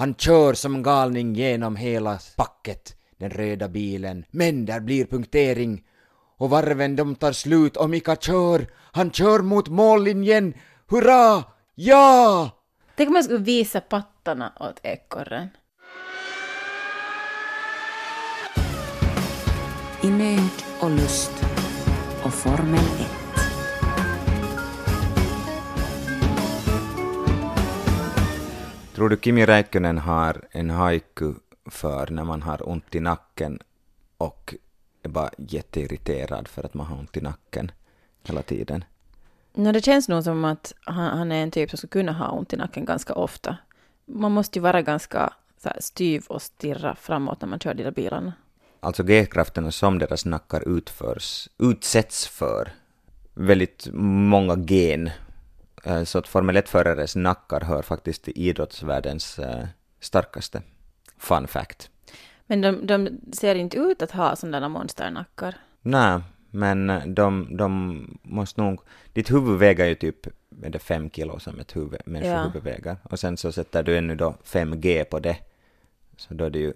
Han kör som galning genom hela packet, den röda bilen. Men där blir punktering. Och varven de tar slut och Mika kör. Han kör mot mållinjen. Hurra! Ja! Tänk om jag skulle visa pattarna åt ekorren. I nöd och lust och Formel 1. Tror du Kimi Räikkönen har en haiku för när man har ont i nacken och är bara jätteirriterad för att man har ont i nacken hela tiden? No, det känns nog som att han, han är en typ som skulle kunna ha ont i nacken ganska ofta. Man måste ju vara ganska här, styv och stirra framåt när man kör de där bilarna. Alltså G-krafterna som deras nackar utförs, utsätts för väldigt många gen. Eh, Så att Formel 1-förares nackar hör faktiskt till idrottsvärldens eh, starkaste. Fun fact. Men de, de ser inte ut att ha sådana monsternackar. Nej, men eh, de, de måste nog... Ditt huvud väger ju typ är det fem kilo som ett huvud, människohuvud väger. Och sen så sätter du ännu då 5G på det. Så då är det ju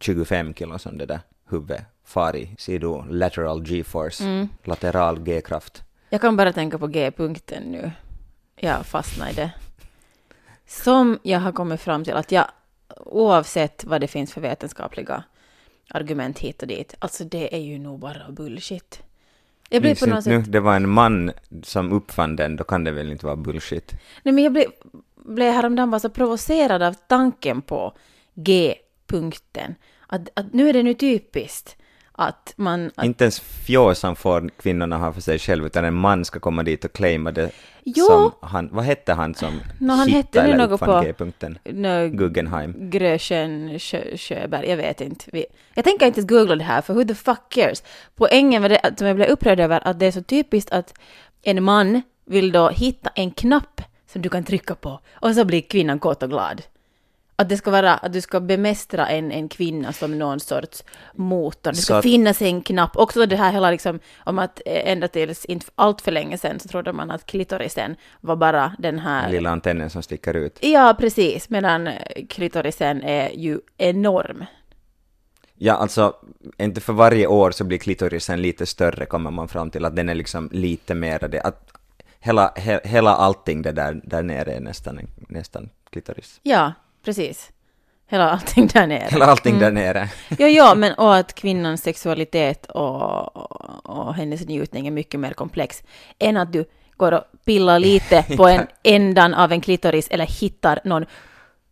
25 kilo som det där huvudet far i. Ser du lateral G-force, lateral G-kraft. Jag kan bara tänka på G-punkten nu. Jag fastnar i det. Som jag har kommit fram till att jag, oavsett vad det finns för vetenskapliga argument hit och dit, alltså det är ju nog bara bullshit. Jag Minns på något inte nu, sätt... det var en man som uppfann den, då kan det väl inte vara bullshit. Nej men jag blev, blev häromdagen bara så provocerad av tanken på G-punkten. Att, att nu är det nu typiskt att man... Att, Inte ens fjåsan får kvinnorna ha för sig själv, utan en man ska komma dit och claima det Jo. som han, vad hette han som Nå, han hittade hette eller något uppfann G-punkten? Nå, Guggenheim. Grösjön, Sjö, Sjöberg, jag vet inte. Vi, jag tänker inte ens googla det här, för who the fuck cares? Poängen var det att- som jag blev upprörd över, att det är så typiskt att en man vill då hitta en knapp som du kan trycka på, och så blir kvinnan kåt och glad. Att det ska vara, att du ska bemästra en, en kvinna som någon sorts motor. Det ska att- finnas en knapp. Också det här hela liksom, om att eh, ända tills inte allt för länge sedan så trodde man att klitorisen var bara den här lilla antennen som sticker ut. Ja, precis. Medan eh, klitorisen är ju enorm. Ja, alltså, inte för varje år så blir klitorisen lite större, kommer man fram till, att den är liksom lite mera det, att hela, he, hela allting det där, där nere är nästan, nästan klitoris. Ja, precis. Hela allting där nere. Hela allting där nere. Ja, ja, men och att kvinnans sexualitet och, och, och hennes njutning är mycket mer komplex än att du går och pillar lite på en ändan av en klitoris eller hittar någon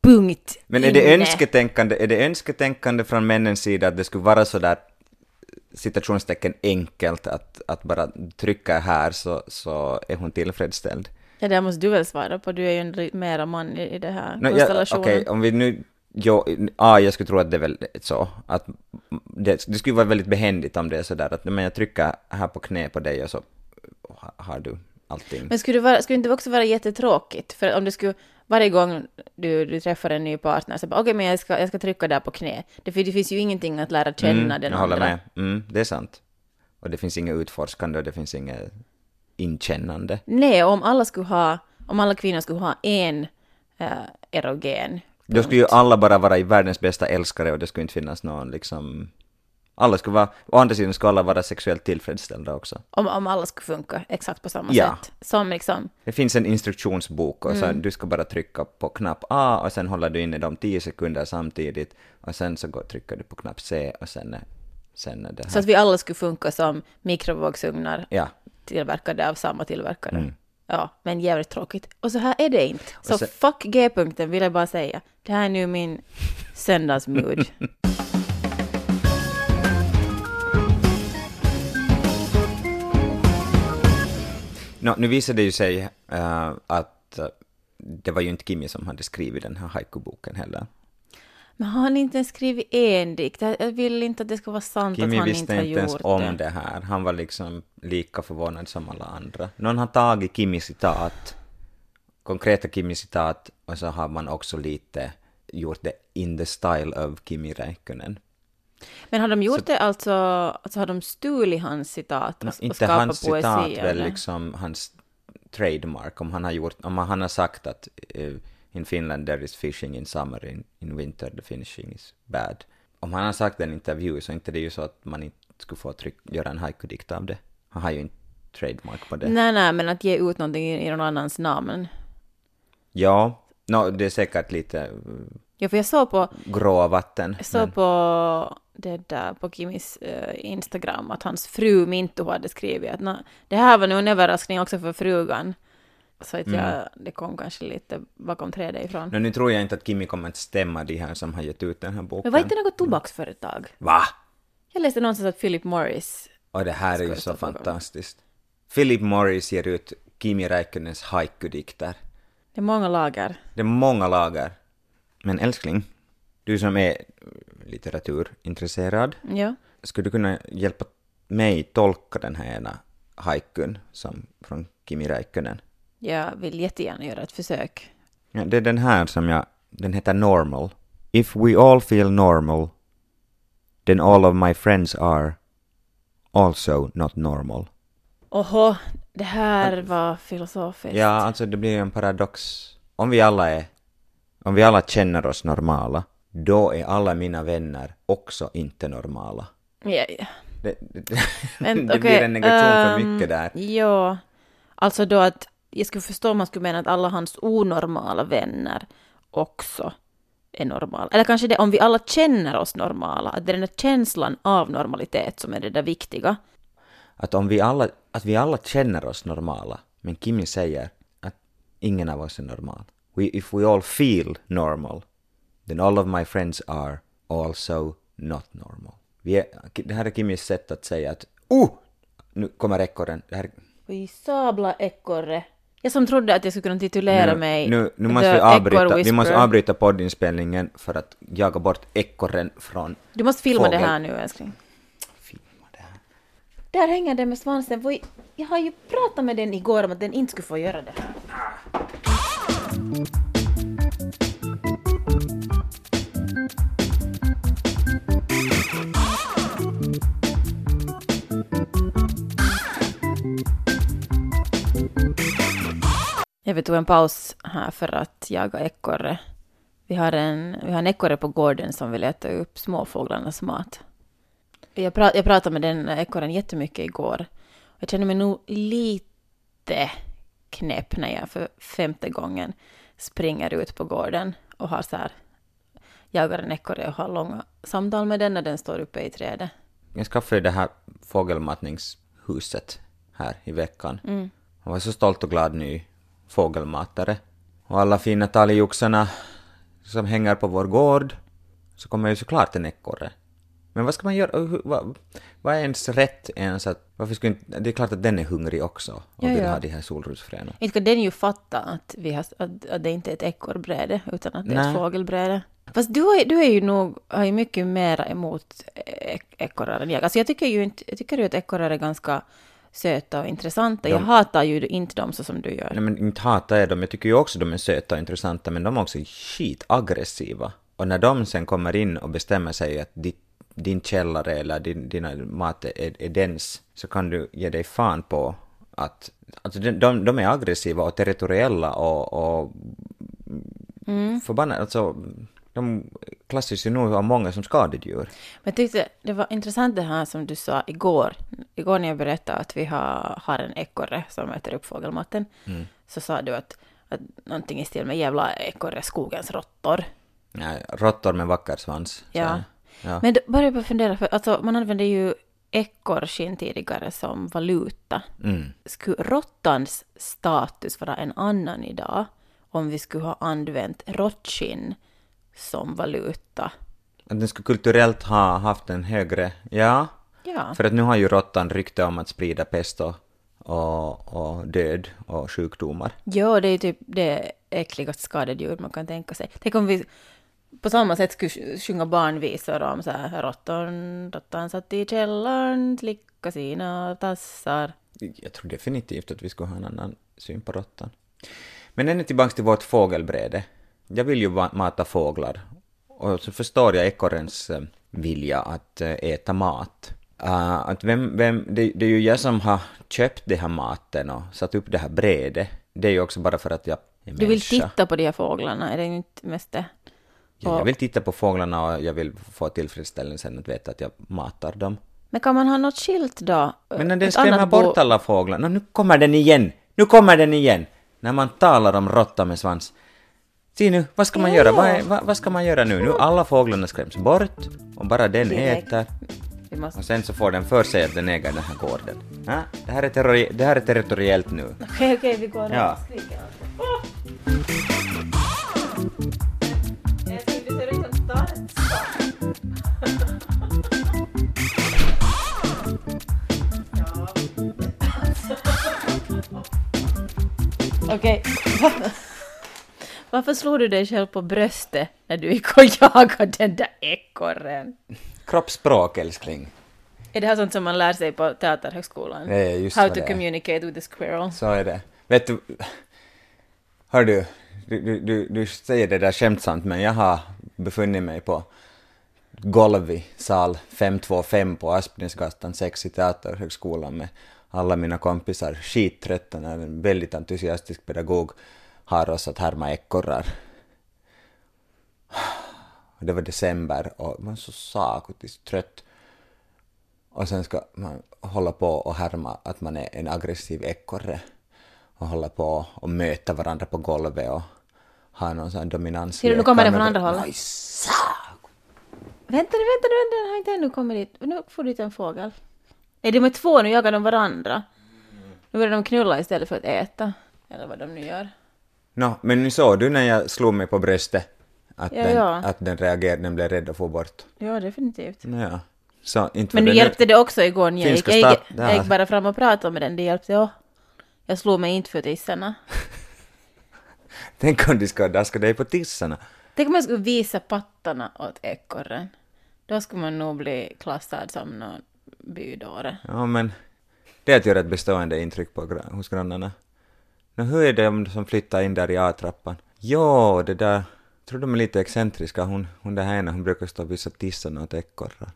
punkt Men är det inne. önsketänkande, är det önsketänkande från männens sida att det skulle vara så där citationstecken enkelt att, att bara trycka här så, så är hon tillfredsställd? Ja, det måste du väl svara på. Du är ju en mera man i, i det här No, konstellationen. Okej, om vi nu... Jo, ja, jag skulle tro att det är väl så. Att det, det skulle vara väldigt behändigt om det är så där att men jag trycker här på knä på dig och så ha- har du allting. Men skulle det, vara, skulle det inte också vara jättetråkigt? För om du skulle, varje gång du, du träffar en ny partner, så bara okej, men jag ska, jag ska trycka där på knä. Det, det finns ju ingenting att lära känna mm, den jag håller andra. med. Mm, det är sant. Och det finns inget utforskande och det finns inget inkännande. Nej, om alla skulle ha, om alla kvinnor skulle ha en äh, erogen Då skulle ju alla bara vara i världens bästa älskare och det skulle inte finnas någon liksom... Alla skulle vara... Å andra sidan skulle alla vara sexuellt tillfredsställda också. om, om alla skulle funka exakt på samma Ja. sätt. Som liksom, Det finns en instruktionsbok och så Mm. du ska bara trycka på knapp A och sen håller du inne de 10 sekunder samtidigt och sen så går, trycker du på knapp C och sen sen är det här. så att vi alla skulle funka som mikrovågsugnar Ja, tillverkade av samma tillverkare. Mm. Ja, men jävligt tråkigt. Och så här är det inte. Så sen- fuck G-punkten vill jag bara säga. Det här är nu min söndagsmood. Nå, nu visade det ju sig eh, att eh, det var ju inte Kimi som hade skrivit den här haiku-boken heller. Men har han inte ens skrivit en dikt? Jag vill inte att det ska vara sant att Kimi han visste inte har inte ens gjort om det. det här. Han var liksom lika förvånad som alla andra. Någon har tagit Kimi citat, konkreta Kimi citat, och så har man också lite gjort det in the style of Kimi Räikkönen. Men har de gjort det alltså, alltså har de stulit hans citat och, Nå, och inte skapat hans poesi? citat av väl det? liksom hans trademark, om han har gjort, om han har sagt att eh, in Finland there is fishing in summer, in, in winter the fishing is bad. Om han har sagt en intervju så är inte det ju så att man inte skulle få tryck, göra en haiku-dikt av det. Han har ju inte trademark på det. Nej, nej, men att ge ut någonting i, någon annans namn. Ja, no, det är säkert lite Ja, för jag såg på, gråa vatten. jag såg men- på det där på Kimis eh, Instagram att hans fru Mintu hade skrivit att "Nå, det här var nog en överraskning också för frugan. Så att jag, Mm. det kom kanske lite bakom trädet ifrån. No, nu tror jag inte att Kimi kommer att stämma de här som har gett ut den här boken. Men var inte något tobaksföretag? Va? Jag läste någonstans att Philip Morris Och det här är ju så fantastiskt. Philip Morris ger ut Kimi Räikkönens haiku-dikter. Det är många lager. Det är många lager. Men älskling, du som är litteraturintresserad, Ja. skulle du kunna hjälpa mig tolka den här ena haikun som från Kimi Räikkönen? Jag vill jättegärna göra ett försök. Ja, det är den här som jag, den heter Normal. If we all feel normal, then all of my friends are also not normal. Oho, det här var filosofiskt. Ja, alltså det blir en paradox. Om vi alla är, om vi alla känner oss normala, då är alla mina vänner också inte normala. Ja, ja. Det, det, Men, det okej, blir en negation för ehm, mycket där. Ja, alltså då att jag skulle förstå om man skulle mena att alla hans onormala vänner också är normala. Eller kanske det om vi alla känner oss normala, att det är den där känslan av normalitet som är det där viktiga. Att om vi alla, att vi alla känner oss normala, men Kimi säger att ingen av oss är normal. We, if we all feel normal, then all of my friends are also not normal. Vi är, det här är Kimis sätt att säga att oh! Nu kommer ekorren. Det här, Oj, sabla ekorre. Jag som trodde att jag skulle kunna titulera nu, mig nu, nu The måste vi avbryta, vi måste avbryta poddinspelningen för att jaga bort ekorren från Du måste filma det fågel. här nu älskling. Filma det här. Där hänger den med svansen. Jag har ju pratat med den igår om att den inte skulle få göra det här. Vi tog en paus här för att jaga ekorre. Vi har en, vi har en ekorre på gården som vill äta upp småfåglarnas mat. Jag, pra, jag pratade med den ekorren jättemycket igår. Jag känner mig nog lite knäpp när jag för femte gången springer ut på gården och har så här, jagar en ekorre och har långa samtal med den när den står uppe i trädet. Jag skaffade det här fågelmatningshuset här i veckan. Mm. Jag var så stolt och glad ny fågelmatare. Och alla fina talgoxarna som hänger på vår gård, så kommer ju såklart en ekorre. Men vad ska man göra? Vad, vad är ens rätt ens att... Varför skulle inte, det är klart att den är hungrig också och Ja, vill ja. ha de här solrosfröna. Inte kan den ju fatta att, vi har, att, att det inte är ett ekorrbräde utan att det är Nej. ett fågelbräde. Fast du, är, du är ju nog har ju mycket mer emot ek- ekorrar än jag. Alltså jag tycker ju inte, jag tycker ju att ekorrar är ganska söta och intressanta. Jag De- hatar ju inte dem så som du gör. Nej men inte hatar jag dem, jag tycker ju också de är söta och intressanta men de är också skitaggressiva. Och när de sen kommer in och bestämmer sig att ditt, din källare eller din, dina mat är, är dens så kan du ge dig fan på att alltså de, de, de är aggressiva och territoriella och, och Mm. förbannade, alltså de klassas ju nog av många som skadedjur. Men jag tyckte det var intressant det här som du sa igår. Igår när jag berättade att vi har, har en ekorre som äter upp fågelmaten. Mm. Så sa du att, att någonting i stil med jävla ekorre, skogens råttor. Nej, råttor med vacker svans. så- Ja. ja. Men då började jag fundera, för alltså, man använde ju ekorrskinn tidigare som valuta. Mm. Skulle råttans status vara en annan idag om vi skulle ha använt råttskinn som valuta? Att den skulle kulturellt ha haft en högre, ja, Ja. För att nu har ju råttan rykte om att sprida pest och, och, och död och sjukdomar. Ja, det är typ det äckligaste skadedjur man kan tänka sig. Tänk om vi på samma sätt skulle sj- sjunga barnvisor om så här råttan, råttan satt i källaren, slicka sina tassar. Jag tror definitivt att vi skulle ha en annan syn på råttan. Men ännu tillbaks till vårt fågelbräde. Jag vill ju mata fåglar. Och så förstår jag ekorrens eh, vilja att eh, äta mat. Uh, att vem, vem, det, det är ju jag som har köpt den här maten och satt upp det här brädet. Det är ju också bara för att jag, en Du vill människa. titta på de här fåglarna, är det inte mest det? Ja, jag vill titta på fåglarna och jag vill få tillfredsställelsen att veta att jag matar dem. Men kan man ha något skilt då? Men när den skrämmer bort alla fåglar, nu kommer den igen! Nu kommer den igen! När man talar om råtta med svans. Nu, vad ska man Ja, göra? Vad, är, vad, vad ska man göra nu? Nu alla fåglarna skräms bort och bara den Direkt. äter. Måste... Och sen så får den för sig att den äger den här gården. Ja, det, här är terrori- det här är territoriellt nu. Okej, okej, vi går Ja. och skriker. Jag tycker det ser ut som startskott. Okej. Varför slår du dig själv på bröstet när du gick och jagade den där ekorren? Kroppsspråk, älskling. Är det här sånt som man lär sig på Teaterhögskolan? Det är just How to det communicate with the squirrel. Så är det. Vet du, hör du, du, du, du, du säger det där skämtsamt, men jag har befunnit mig på golv i sal 525 på Aspnäsgatan 6 i Teaterhögskolan med alla mina kompisar, skittrötta när en väldigt entusiastisk pedagog har oss att härma ekorrar. Det var december och man var så sakutis trött. Och sen ska man hålla på och härma att man är en aggressiv ekorre och hålla på och möta varandra på golvet och ha någon sån dominans. Ser du, nu kommer den från andra hållet. Vänta nu, vänta nu, vänta, den har inte ännu kommit dit. Nu får dit en fågel. Nej, de är två, nu jagar de varandra. Nu börjar de knulla istället för att äta. Eller vad de nu gör. Nå, men nu såg du när jag slog mig på bröstet att, Ja, den, ja. att den reagerade, den blev rädd att få bort. Ja, definitivt. Ja. Så inte Men du det hjälpte det också igår när jag gick. Jag jag gick bara fram och pratade med den, det hjälpte också. Jag slog mig inte för tissarna. Tänk om de ska daska dig på tissarna. Tänk om jag skulle visa pattarna åt ekorren. Då skulle man nog bli klassad som någon bydåre. Ja, men det är att göra ett bestående intryck på, hos grannarna. Nå, hur är det om som flyttar in där i A-trappan? Jo, det där, jag tror de är lite excentriska. Hon, hon där ena, hon brukar stå och visa tissarna åt ekorrar.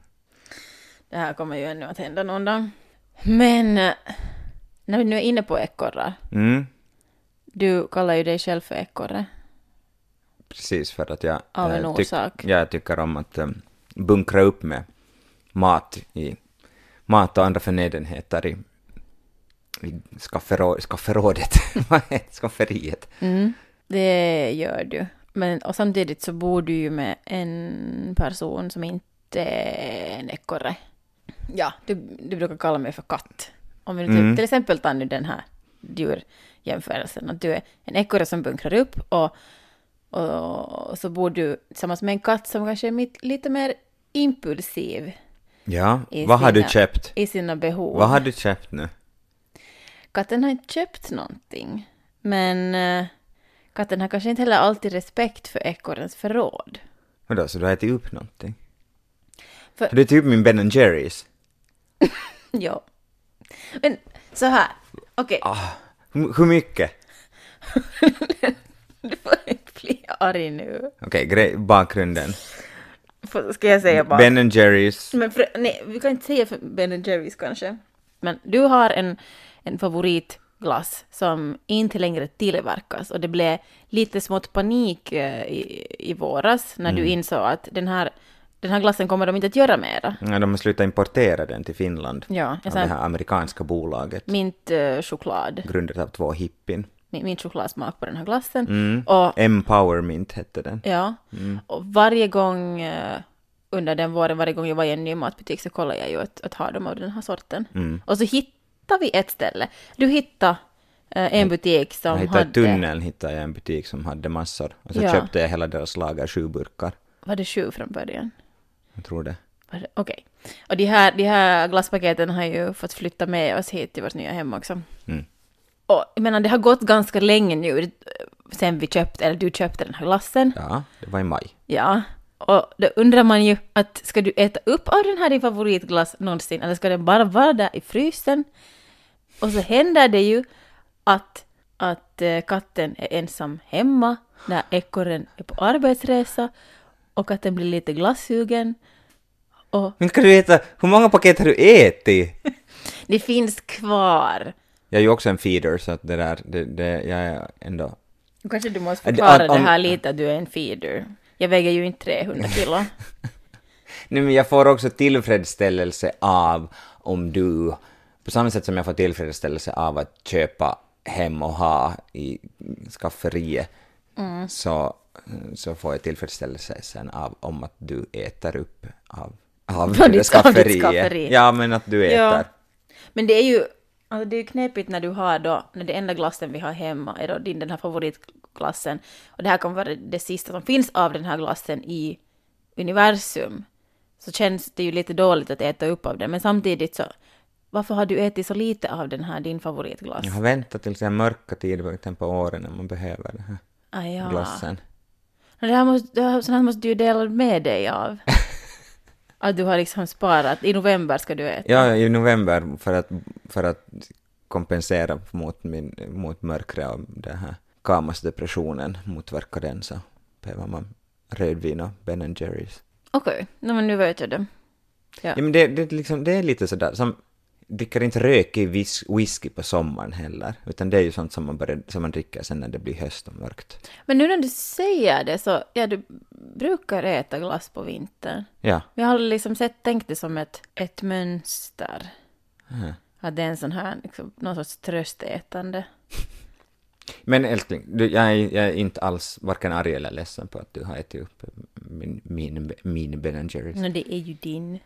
Det här kommer ju ännu att hända någon dag. Men eh, när vi nu är inne på ekorrar. Mm, Du kallar ju dig själv för ekorre. precis, för att jag, Av en tyck- orsak. jag tycker om att um, bunkra upp med mat i mat och andra förnödenheter i, i skafferå, skafferådet, skafferiet? Mm. Det gör du. Men och samtidigt så bor du ju med en person som inte är en ekorre. Ja, du, du brukar kalla mig för katt. Om vi nu Mm. till exempel tar nu den här djurjämförelsen. Att du är en ekorre som bunkrar upp och, och så bor du tillsammans med en katt som kanske är mitt, lite mer impulsiv Ja, vad har du sina- köpt? i sina behov. Vad har du köpt nu? Katten har inte köpt någonting. Men eh, katten har kanske inte heller alltid respekt för ekorrens förråd. Vadå, så du har ätit upp någonting? För- För det är typ min Ben Jerrys. Ja. Men så här, okej, Ah, hur, hur mycket? du får inte bli arg nu. Okej, grej, bakgrunden. Ska jag säga bara? Ben Jerrys. Men för, nej, vi kan inte säga för Ben Jerrys kanske. Men du har en, en favoritglass som inte längre tillverkas och det blev lite smått panik eh, i, i våras när du insåg att den här, den här glassen kommer de inte att göra mera. Ja, de har slutat importera den till Finland. Ja, Av det här amerikanska bolaget. mint eh, choklad, Grundat av två hippin. min, min chokladsmak på den här glassen. Mm. Och Empower Mint hette den. Ja, och varje gång eh, under den våren, varje gång jag var i en ny matbutik så kollade jag ju att, att ha dem av den här sorten. Mm. Och så hittade vi ett ställe. Du hittade eh, en butik som Jag hittade hade... i tunneln hittade jag en butik som hade massor. Och så Ja. köpte jag hela deras lager, sju burkar. Var det sju från början? Jag tror det. Okej. Och de här, de här glasspaketen har ju fått flytta med oss hit till vårt nya hem också. Mm. Och jag menar, det har gått ganska länge nu eh, sen vi köpte, eller du köpte den här glassen. Ja, det var i maj. Ja, och då undrar man ju att ska du äta upp av den här din favoritglass någonsin eller ska den bara vara där i frysen? Och så händer det ju att, att eh, katten är ensam hemma när ekorren är på arbetsresa och att den blir lite glassugen. Och Men ska du veta, hur många paket har du ätit? det finns kvar. Jag är ju också en feeder så att det där, det, det, jag är ändå Kanske du måste Att- förklara om- det här lite, att du är en feeder. Jag väger ju inte 300 kilo. Nej, men jag får också tillfredsställelse av om du, på samma sätt som jag får tillfredsställelse av att köpa hem och ha i skafferiet, Mm. så, så får jag tillfredsställelse sen av om att du äter upp av, av av skafferiet. skafferi. Ja, men att du äter. Ja. Men det är ju, alltså det är ju knepigt när du har då, när det enda glassen vi har hemma är då din, den här favoritglassen. Och det här kommer vara det sista som finns av den här glassen i universum. Så känns det ju lite dåligt att äta upp av den. Men samtidigt så, varför har du ätit så lite av den här, din favoritglass? Jag har väntat till den mörka tidpunkten på åren när man behöver den här Ah, ja. glassen. Men Det här måste, det här, sånt här måste du ju dela med dig av. att du har liksom sparat, i november ska du äta. Ja, i november för att, för att kompensera mot, min, mot mörkret och den här kamasdepressionen, motverka den så behöver man rödvin och Ben Jerrys. Okej, okay. men nu vet jag det. Ja. Ja, men det, det, liksom, det är lite sådär som, dricker inte rökig whis- whisky på sommaren heller, utan det är ju sånt som man, börjar, som man dricker sen när det blir höst och mörkt. Men nu när du säger det så, ja du brukar äta glass på vintern. Ja, Jag har liksom sett, tänkt det som ett, ett mönster. Mhm. Att det är en sån här, liksom, någon sorts tröstätande. men älskling, du, jag, är, jag är inte alls varken arg eller ledsen på att du har ätit upp min, min, min Ben Jerrys. Men det är ju din.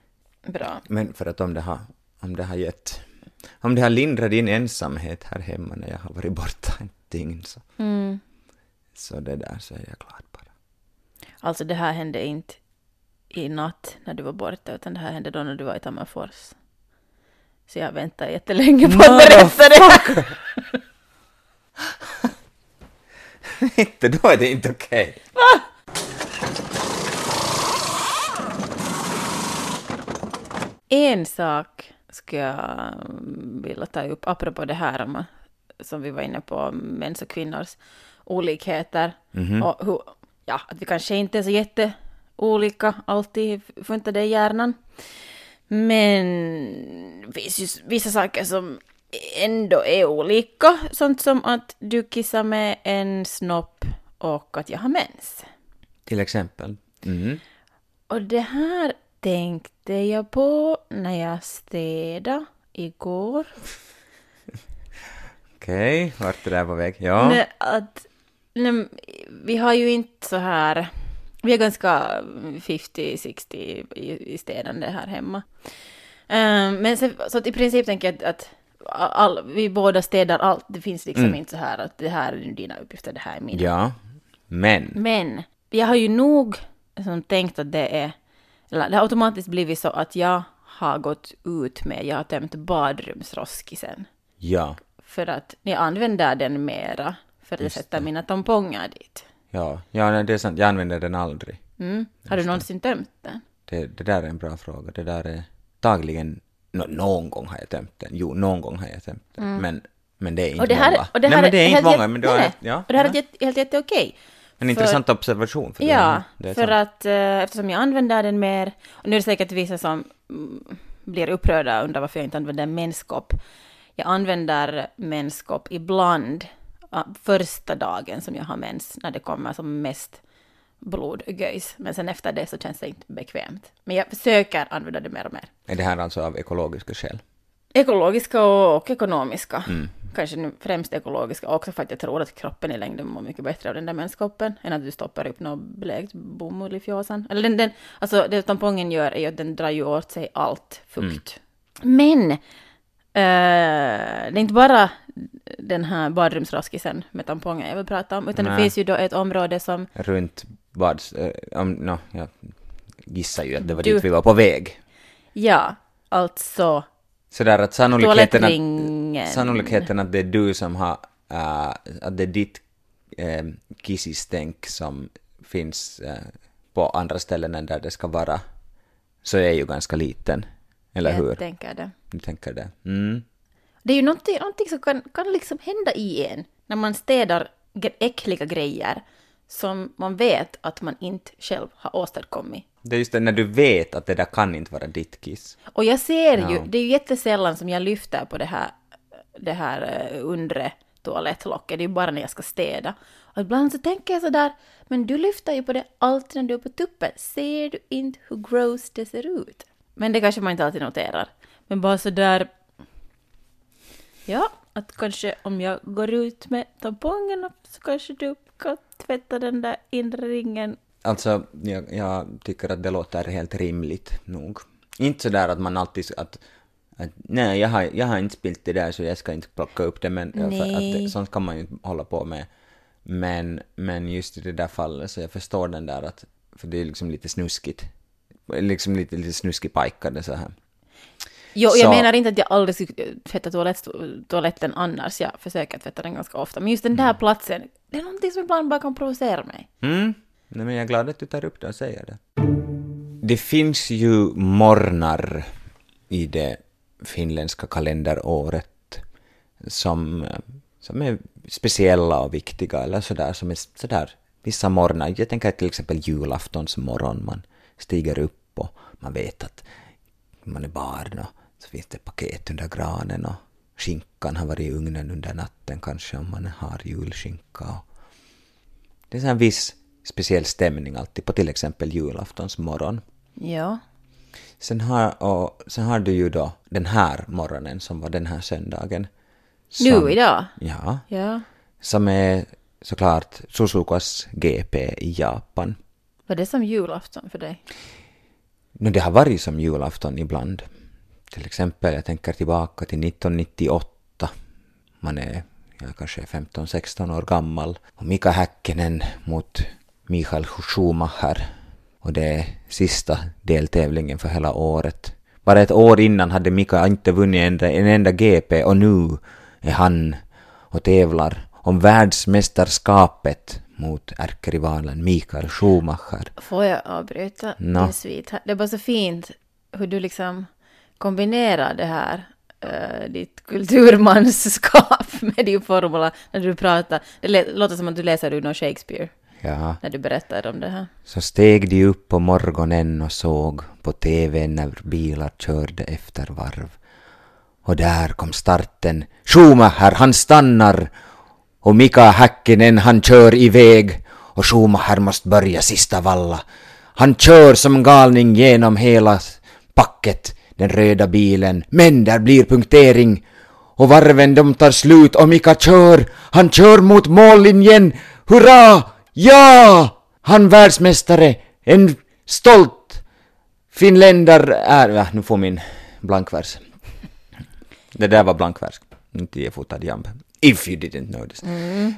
Bra. Men för att om det har, om det har gett, om det har lindrat din ensamhet här hemma när jag har varit borta ett dygn så, Mm. så det där så är jag glad bara. Alltså det här hände inte i natt när du var borta, utan det här hände då när du var i Tammerfors. Så jag väntar jättelänge på att berätta det. Inte, då är det inte okej. En sak skulle jag vilja ta upp, apropå det här om, som vi var inne på, mäns och kvinnors olikheter. Och hur, ja, att vi kanske inte är så jätteolika alltid, funkar det i hjärnan. Men finns vissa saker som ändå är olika. Sånt som att du kissar med en snopp och att jag har mens. Till exempel. Mm. Och det här tänkte jag på när jag städade igår. Okej, vart är det där på väg? Ja. Nej, att, nej, vi har ju inte så här... Vi är ganska 50-60 i, i städande här hemma. Ehm, men så, så att i princip tänker jag att, att all, vi båda städar allt. Det finns liksom Mm. inte så här att det här är dina uppgifter, det här är mina. Ja. Men. Men jag har ju nog som tänkt att det är, eller det har automatiskt blivit så att jag har gått ut med, jag har tömt badrumsroskisen. Ja. För att jag använder den mera, för att jag sätter mina tamponger dit. Ja. Ja, nej, det är sant. Jag använder den aldrig. Mm. Har du någonsin tömt den? Det, det där är en bra fråga. Det där är dagligen... Nå, någon gång har jag tömt den. Jo, någon gång har jag tömt den. Men, men det är inte Mm. Och det här, många. och det nej, här men det är inte helt- många. Men, ja, och det här är helt, helt jätteokej. En intressant observation. För Ja, det, det är för sant. att eh, eftersom jag använder den mer, och nu är det säkert vissa som mm, blir upprörda och undrar varför jag inte använder menskopp. Jag använder menskopp ibland första dagen som jag har mens, när det kommer som mest blodgöjs. Men sen efter det så känns det inte bekvämt. Men jag försöker använda det mer och mer. Är det här alltså av ekologiska skäl? Ekologiska och, och ekonomiska. Mm. Kanske nu främst ekologiska också för att jag tror att kroppen i längden mår mycket bättre av den där menskoppen än att du stoppar upp något blekt bomull i fjåsan. Eller den, den, alltså det tampongen gör är ju att den drar ju åt sig allt fukt. Men eh, det är inte bara den här badrumsraskisen med tamponger jag vill prata om, utan det Nej. finns ju då ett område som Runt bads... Äh, om, no, jag gissar ju att det var Du- dit vi var på väg. Ja, alltså Sådär att sannolikheten att, sannolikheten att det är du som har, äh, att det är ditt äh, kissistänk som finns äh, på andra ställen än där det ska vara, så är ju ganska liten. Eller hur? Jag tänker det. Du tänker det? Mm. Det är ju någonting, någonting som kan, kan liksom hända i en när man städar äckliga grejer som man vet att man inte själv har åstadkommit. Det är just det när du vet att det där kan inte vara ditt kiss. Och jag ser ju, Ja. det är ju jättesällan som jag lyfter på det här, det här eh, undre toalettlocket, det är ju bara när jag ska städa. Och ibland så tänker jag sådär, men du lyfter ju på det alltid när du är på tuppen. Ser du inte hur gross det ser ut? Men det kanske man inte alltid noterar. Men bara sådär... Ja, att kanske om jag går ut med tampongerna så kanske du kan tvätta den där inre ringen. Alltså, jag, jag tycker att det låter helt rimligt nog. Inte sådär att man alltid... Att, att, nej, jag har, jag har inte spilt det där så jag ska inte plocka upp det, men för att Nej. det, sånt kan man ju hålla på med. Men, men just i det där fallet så jag förstår den där att, för det är liksom lite snuskigt. Liksom lite, lite snuskig pajkade så här. Jo, Så- jag menar inte att jag aldrig skulle tvätta toalett, toaletten annars. Jag försöker tvätta den ganska ofta. Men just den där platsen, det är någonting som ibland bara kan provocera mig. Mm. Nej, men jag är glad att du tar upp det och säger det. Det finns ju morgnar i det finländska kalenderåret som, eh, som är speciella och viktiga eller sådär som är sådär vissa morgnar. Jag tänker till exempel julaftonsmorgon. Man stiger upp och man vet att man är barn och så finns det paket under granen och skinkan har varit i ugnen under natten kanske om man har julskinka. Det är en viss speciell stämning alltid på till exempel julaftonsmorgon. Ja. Sen har, och, sen har du ju då den här morgonen som var den här söndagen. Nu som- idag? Ja, Ja. som är såklart Suzukas GP i Japan. Var det som julafton för dig? No, det har varit som julafton ibland. Till exempel, jag tänker tillbaka till 1998. Man är ja, kanske 15-16 år gammal. Och Mika Häkkinen mot Michael Schumacher. Och det är sista deltävlingen för hela året. Bara ett år innan hade Mika inte vunnit en, en enda GP och nu är han och tävlar om världsmästerskapet mot ärkerivalen Mikael Schumacher. Får jag avbryta Nå. din svit här? Det är bara så fint hur du liksom kombinerar det här, eh, ditt kulturmanskap med din formula när du pratar. Det låter som att du läser ur någon Shakespeare Ja. när du berättar om det här. Så steg de upp på morgonen och såg på TV när bilar körde efter varv. Och där kom starten. Schumacher, han stannar! Och Mika Häkkinen, han kör iväg. Och Schumacher måste börja sista valla. Han kör som galning genom hela packet, den röda bilen. Men där blir punktering. Och varven de tar slut och Mika kör. Han kör mot mållinjen. Hurra! Ja! Han världsmästare. En stolt finländare är... Äh, nu får min blankvers. Det där var blankvers. Inte gefotad jamb. If you didn't notice.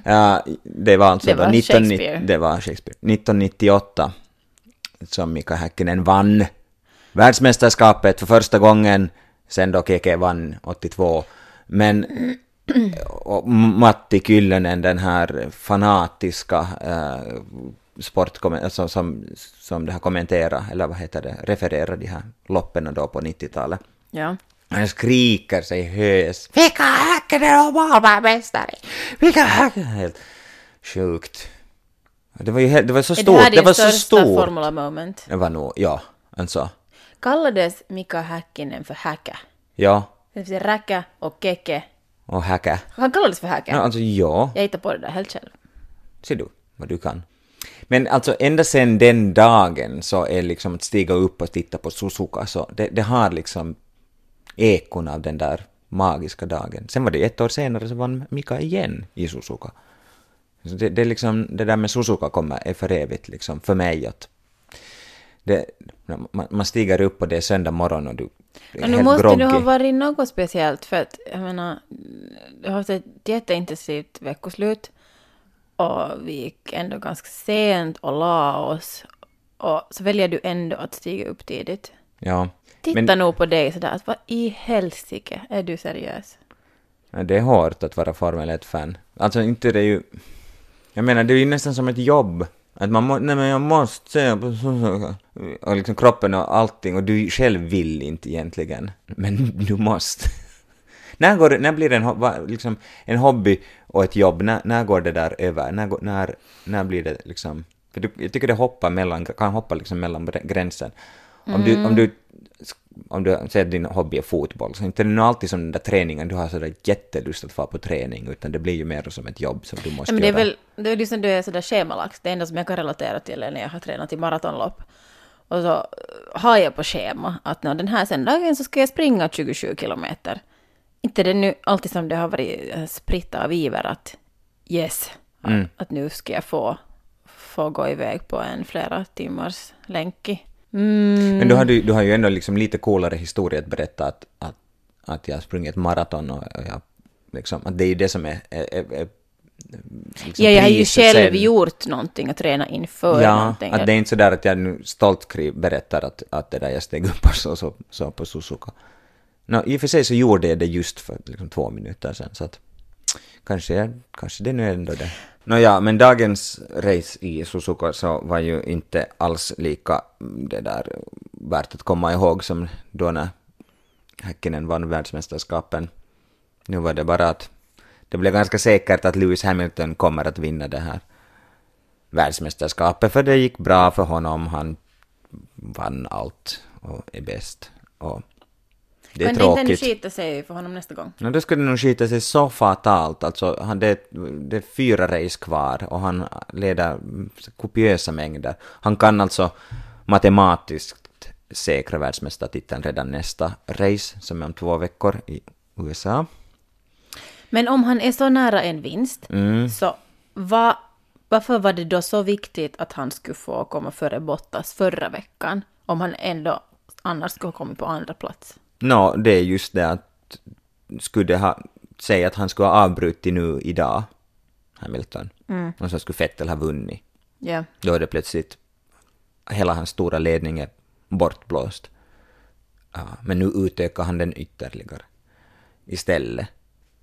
Ja, det var alltså Mm. Det var 19, Shakespeare. Det var Shakespeare. 1998 som Mika Häkkinen vann världsmästerskapet för första gången sen då Keke vann 82. Men Matti Kyllönen, den här fanatiska eh, sportkommentaren alltså, som, som det här kommenterar, eller vad heter det, refererar de här loppen då på 90-talet. Ja. Han skriker sig hös. Vilka Häkkinen är valmästare! Vilka Häkkinen! Helt sjukt. Det var ju helt, det var så Är det stort. här Det, var så stort. formula moment? Det var nog, ja, alltså. Kallades Mika Häkkinen för Häkä? Ja, Det säga Räkä och Keke. och Häkä. Han kallades för Häkä. Ja, alltså ja, Jag hittar på det där helt själv. ser du vad du kan. Men alltså ända sen den dagen så är liksom att stiga upp och titta på Suzuka så det, det har liksom ekon av den där magiska dagen. Sen var det ett år senare så vann Mika igen i Suzuka. Så det, det är liksom, det där med Suzuka kommer, är för evigt liksom för mig att det, man, man stiger upp och det är söndag morgon och du är Men nu helt måste groggy. det ha varit något speciellt för att jag menar, du har haft ett jätteintensivt veckoslut och vi gick ändå ganska sent och la oss och så väljer du ändå att stiga upp tidigt. Ja. Titta Men nog på dig sådär att vad i helsike är du seriös? ja, det är hårt att vara Formel 1-fan. Alltså inte det är ju... Jag menar, det är ju nästan som ett jobb. Att man må, nej men jag måste se på. Och liksom kroppen och allting och du själv vill inte egentligen. Men du måste. när, går när blir det en, liksom, en hobby och ett jobb? När, när går det där över? När, när, när blir det liksom... För du, jag tycker det hoppar mellan, kan hoppa liksom mellan gränsen. Om, du, om du om du säger att din hobby är fotboll, så inte är det alltid som den där träningen, du har sådär jättelust att få på träning, utan det blir ju mer som ett jobb som du måste Ja, men det är göra. väl det är liksom det är sådär schemalagt. Det enda som jag kan relatera till är när jag har tränat i maratonlopp. Och så har jag på schema att den här söndagen så ska jag springa 27 kilometer. Inte det nu alltid som det har varit eh, spritt av iver att yes, Mm. att, att nu ska jag få, få gå iväg på en flera timmars länk. Mm. Men du har, du, du har ju ändå liksom lite coolare historia att berätta att, att, att jag har sprungit maraton och, jag, liksom, att det är ju det som är, är, är, liksom ja, jag har ju själv sen. gjort någonting och tränat inför Ja, någonting. att det är inte så där att jag nu stolt berättar att, att det där jag steg upp och så, så, så på Suzuka. No, I och för sig så gjorde jag det just för liksom, två minuter sedan, så att kanske, kanske det nu är ändå det. Nåja, men dagens race i Suzuka så var ju inte alls lika mm, det där värt att komma ihåg som då när Häkkinen vann världsmästerskapen. Nu var det bara att det blev ganska säkert att Lewis Hamilton kommer att vinna det här världsmästerskapet för det gick bra för honom. Han vann allt och är bäst. Och det är Men det inte tråkigt. skita sig för honom nästa gång. No, då skulle det nog skita sig så fatalt. Alltså, han, det, det är fyra race kvar och han leder kopiösa mängder. Han kan alltså matematiskt säkra världsmästartiteln redan nästa race, som är om två veckor i USA. Men om han är så nära en vinst, Mm. så va, varför var det då så viktigt att han skulle få komma före Bottas förra veckan? Om han ändå annars skulle ha kommit på andra plats. Nå, det är just det att skulle ha, säga att han skulle ha avbrutit nu idag, Hamilton, och så skulle Vettel ha vunnit. Ja. Då är det plötsligt hela hans stora ledning är bortblåst. Ja, men nu utökar han den ytterligare istället.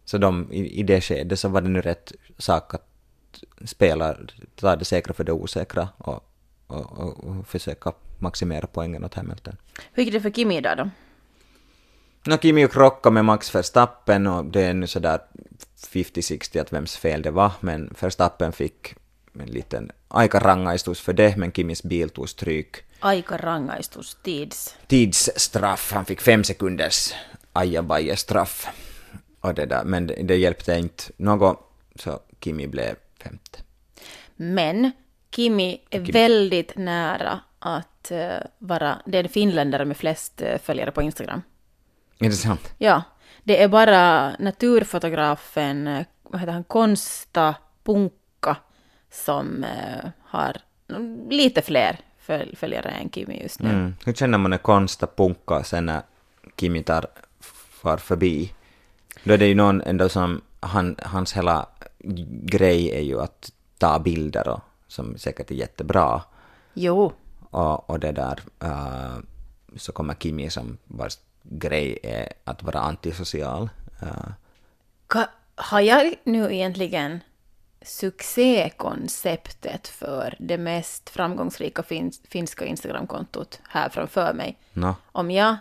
Så de, i, i det skedet så var det nu rätt sak att spela, ta det säkra för det osäkra och, och, och, och försöka maximera poängen åt Hamilton. Hur gick det för Kimi idag då? No, Kimi krockade med Max Verstappen och det är nu sådär 50-60 att vems fel det var, men Verstappen fick en liten aika rangaistus för det, men Kimis bil tog stryk. Aika rangaistus tids. Tidsstraff, han fick fem sekunders ajabaje-straff. Och det där, men det, hjälpte inte något, så Kimi blev femte. Men Kimi är väldigt nära att eh, vara den finländare med flest eh, följare på Instagram. Är det sant? Ja, det är bara naturfotografen, eh, vad heter han, Konsta Punkka som eh, har lite fler föl- följare än Kimi just nu. Mm. Hur känner man när konsta punkar sen när Kimi tar far förbi? Då är det ju någon ändå som, han, hans hela grej är ju att ta bilder och som säkert är jättebra. Jo, Och, och det där, eh, så kommer Kimi som vars grej är att vara antisocial. Eh, Ka- har jag nu egentligen succékonceptet för det mest framgångsrika fin- finska Instagramkontot här framför mig? no. Om jag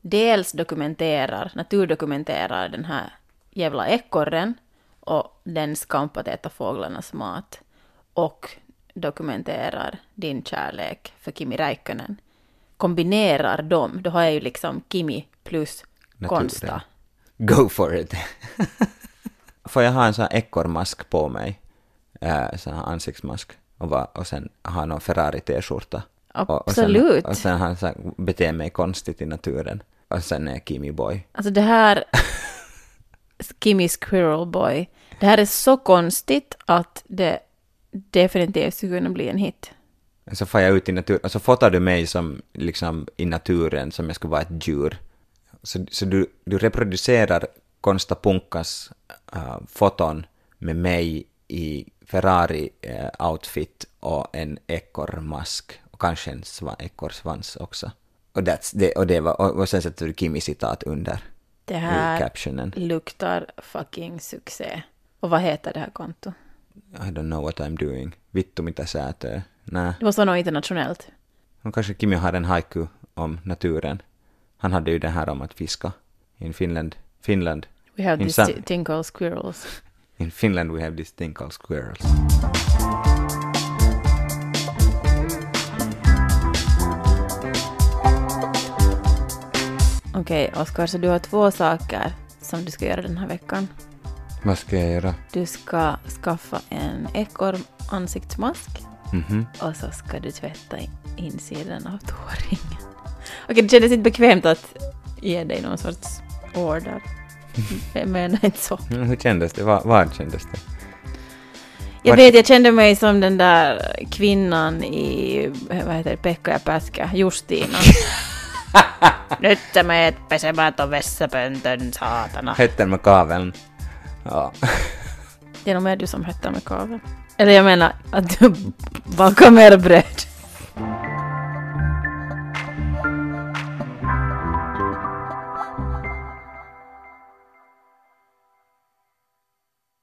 dels dokumenterar, naturdokumenterar den här jävla ekorren och den skamp att äta fåglarnas mat och dokumenterar din kärlek för Kimi Räikkönen, kombinerar dem, då har jag ju liksom Kimi plus Naturen. Konsta. Go for it! Får jag ha en sån här ekorrmask på mig? Eh, sån här ansiktsmask. Och, va, och sen ha någon Ferrari-t-skjorta. Och, och Absolut. Sen, och sen han så här, beter mig konstigt i naturen. Och sen är jag Kimi Boy. Alltså det här, Kimmy Squirrel Boy, det här är så konstigt att det definitivt skulle kunna bli en hit. Så får jag ut i naturen, och så fotar du mig som liksom i naturen, som jag skulle vara ett djur. Så, så du, du reproducerar Konsta Punkas uh, foton med mig i Ferrari-outfit och en ekorrmask och kanske en sva, ekorrsvans också. Och, that's, det, och, det var, och, och sen sätter du Kimi-citat under Det här captionen. luktar fucking succé. Och vad heter det här kontot? I don't know what I'm doing. Vittu mitä säätöä. Nä. Det måste vara något internationellt. Och kanske Kimi har en haiku om naturen. Han hade ju den här om att fiska. In Finland, Finland, We have In this thing called squirrels. in Finland we have this thing called squirrels. Okej, Oskar, så du har två saker som du ska göra den här veckan. Vad ska jag göra? Du ska skaffa en ekorransiktsmask Mhm. och så ska du tvätta in- insidan av tåringen. Okej, det kändes inte bekvämt att ge dig någon sorts order. Jag menar inte så. Mm, Hur kändes det? Vad, vad kändes det? Jag vet, jag kände mig som den där kvinnan i, vad heter det, Pekka ja Päskä, Justina. Nyt sä meet pesemään ton vessapöntön, saatana. Hetten med kaveln. Ja. Det är nog mer du som höttar med kaveln. Eller jag menar att du bakar mer bröd.